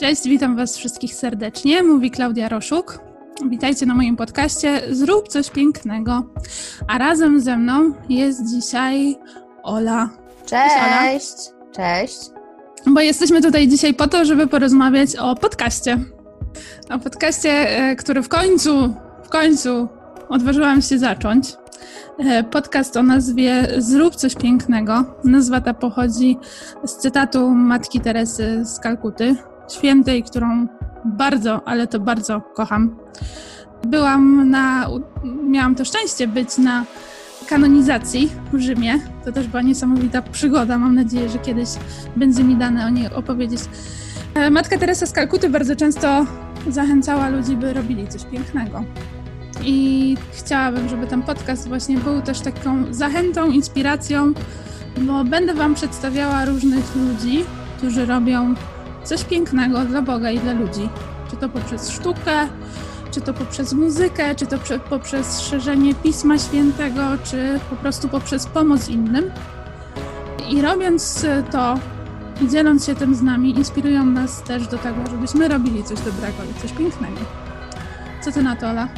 Cześć, witam Was wszystkich serdecznie. Mówi Klaudia Roszuk. Witajcie na moim podcaście Zrób coś pięknego. A razem ze mną jest dzisiaj Ola. Cześć! Cześć! Cześć. Bo jesteśmy tutaj dzisiaj po to, żeby porozmawiać o podcaście. O podcaście, e, który w końcu, w końcu odważyłam się zacząć. E, podcast o nazwie Zrób coś pięknego. Nazwa ta pochodzi z cytatu matki Teresy z Kalkuty, świętej, którą bardzo, ale to bardzo kocham. Byłam na, miałam to szczęście być na kanonizacji w Rzymie. To też była niesamowita przygoda. Mam nadzieję, że kiedyś będzie mi dane o niej opowiedzieć. E, Matka Teresa z Kalkuty bardzo często zachęcała ludzi, by robili coś pięknego. I chciałabym, żeby ten podcast właśnie był też taką zachętą, inspiracją, bo będę Wam przedstawiała różnych ludzi, którzy robią coś pięknego dla Boga i dla ludzi. Czy to poprzez sztukę, czy to poprzez muzykę, czy to poprzez szerzenie Pisma Świętego, czy po prostu poprzez pomoc innym. I robiąc to i dzieląc się tym z nami, inspirują nas też do tego, żebyśmy robili coś dobrego i coś pięknego. Co ty na to, Ola?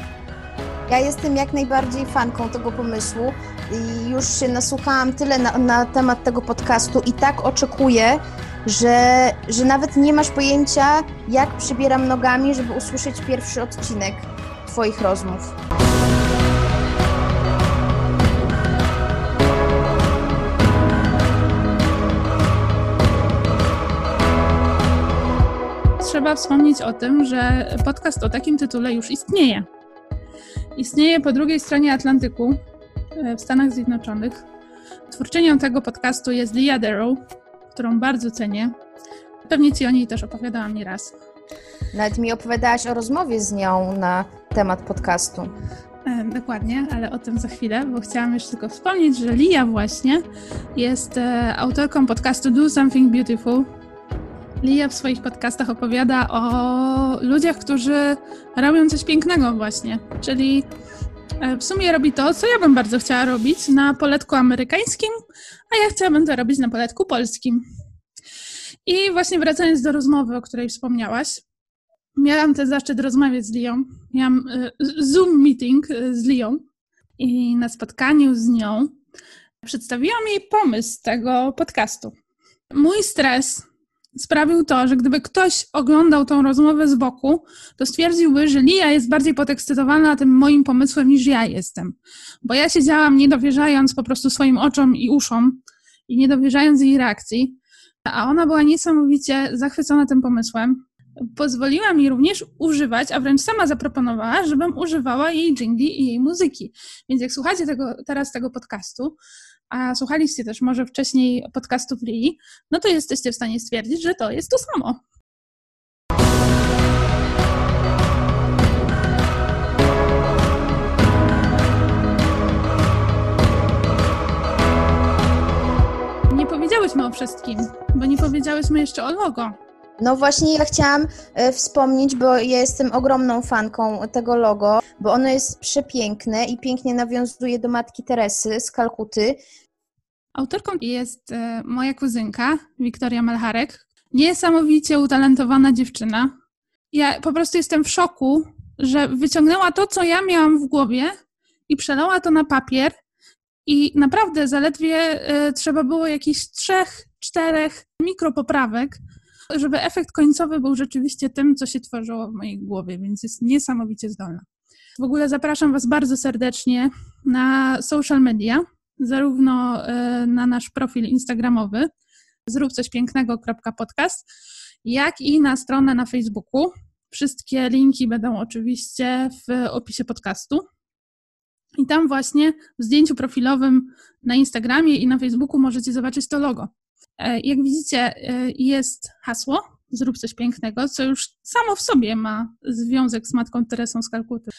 Ja jestem jak najbardziej fanką tego pomysłu i już się nasłuchałam tyle na, na temat tego podcastu i tak oczekuję, że, że nawet nie masz pojęcia, jak przybieram nogami, żeby usłyszeć pierwszy odcinek Twoich rozmów. Trzeba wspomnieć o tym, że podcast o takim tytule już istnieje. Istnieje po drugiej stronie Atlantyku, e, w Stanach Zjednoczonych. Twórczynią tego podcastu jest Leah Darrow, którą bardzo cenię. Pewnie Ci o niej też opowiadałam nieraz. Nawet mi opowiadałaś o rozmowie z nią na temat podcastu. E, dokładnie, ale o tym za chwilę, bo chciałam jeszcze tylko wspomnieć, że Lia właśnie jest e, autorką podcastu Do Something Beautiful. Lia w swoich podcastach opowiada o ludziach, którzy robią coś pięknego właśnie, czyli w sumie robi to, co ja bym bardzo chciała robić na poletku amerykańskim, a ja chciałabym to robić na poletku polskim. I właśnie wracając do rozmowy, o której wspomniałaś, miałam ten zaszczyt rozmawiać z Lią. Miałam e, Zoom meeting e, z Lią i na spotkaniu z nią przedstawiłam jej pomysł tego podcastu. Mój stres sprawił to, że gdyby ktoś oglądał tą rozmowę z boku, to stwierdziłby, że Lia jest bardziej podekscytowana tym moim pomysłem niż ja jestem. Bo ja siedziałam nie dowierzając po prostu swoim oczom i uszom i nie dowierzając jej reakcji, a ona była niesamowicie zachwycona tym pomysłem. Pozwoliła mi również używać, a wręcz sama zaproponowała, żebym używała jej jingli i jej muzyki. Więc jak słuchacie tego, teraz tego podcastu, a słuchaliście też może wcześniej podcastów Lili, no to jesteście w stanie stwierdzić, że to jest to samo. Nie powiedziałyśmy o wszystkim, bo nie powiedziałyśmy jeszcze o logo. No właśnie ja chciałam e, wspomnieć, bo ja jestem ogromną fanką tego logo, bo ono jest przepiękne i pięknie nawiązuje do matki Teresy z Kalkuty. Autorką jest e, moja kuzynka, Wiktoria Malcharek. Niesamowicie utalentowana dziewczyna. Ja po prostu jestem w szoku, że wyciągnęła to, co ja miałam w głowie i przelała to na papier i naprawdę zaledwie e, trzeba było jakichś trzech, czterech mikropoprawek, żeby efekt końcowy był rzeczywiście tym, co się tworzyło w mojej głowie, więc jest niesamowicie zdolna. W ogóle zapraszam Was bardzo serdecznie na social media, zarówno e, na nasz profil instagramowy zrób coś pięknego.podcast, jak i na stronę na Facebooku. Wszystkie linki będą oczywiście w opisie podcastu. I tam właśnie w zdjęciu profilowym na Instagramie i na Facebooku możecie zobaczyć to logo. E, jak widzicie, e, jest hasło Zrób coś pięknego, co już samo w sobie ma związek z Matką Teresą z Kalkuty.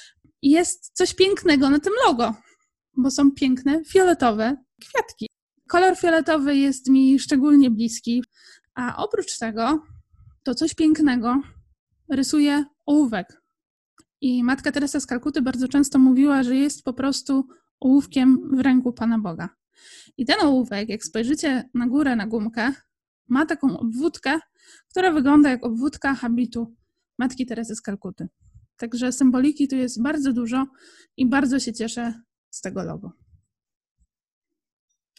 Jest coś pięknego na tym logo, bo są piękne, fioletowe kwiatki. Kolor fioletowy jest mi szczególnie bliski, a oprócz tego to coś pięknego rysuje ołówek. I Matka Teresa z Kalkuty bardzo często mówiła, że jest po prostu ołówkiem w ręku Pana Boga. I ten ołówek, jak spojrzycie na górę, na gumkę, ma taką obwódkę, która wygląda jak obwódka habitu Matki Teresy z Kalkuty. Także symboliki tu jest bardzo dużo i bardzo się cieszę z tego logo.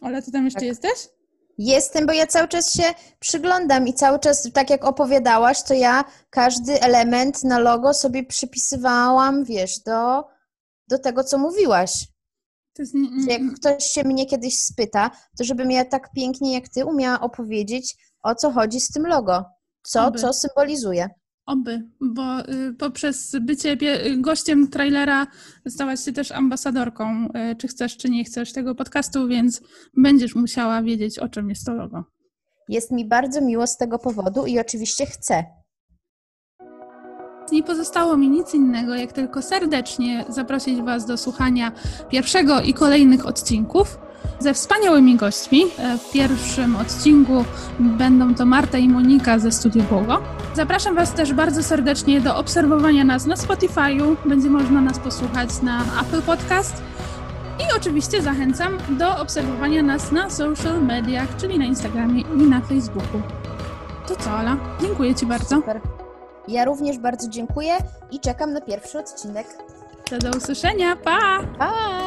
Ale ty tam jeszcze Tak. jesteś? Jestem, bo ja cały czas się przyglądam i cały czas, tak jak opowiadałaś, to ja każdy element na logo sobie przypisywałam, wiesz, do, do tego, co mówiłaś. Jest Jak ktoś się mnie kiedyś spyta, to żebym ja tak pięknie jak ty umiała opowiedzieć, o co chodzi z tym logo. Co, Oby. co symbolizuje. Oby, bo y, poprzez bycie y, gościem trailera stałaś się też ambasadorką, y, czy chcesz, czy nie chcesz tego podcastu, więc będziesz musiała wiedzieć, o czym jest to logo. Jest mi bardzo miło z tego powodu i oczywiście chcę. Nie pozostało mi nic innego, jak tylko serdecznie zaprosić Was do słuchania pierwszego i kolejnych odcinków ze wspaniałymi gośćmi. E, W pierwszym odcinku będą to Marta i Monika ze Studio Bogo. Zapraszam Was też bardzo serdecznie do obserwowania nas na Spotify'u. Będzie można nas posłuchać na Apple Podcast. I oczywiście zachęcam do obserwowania nas na social mediach, czyli na Instagramie i na Facebooku. To co, Ala? Dziękuję Ci bardzo. Super. Ja również bardzo dziękuję i czekam na pierwszy odcinek. To do usłyszenia. Pa! Pa!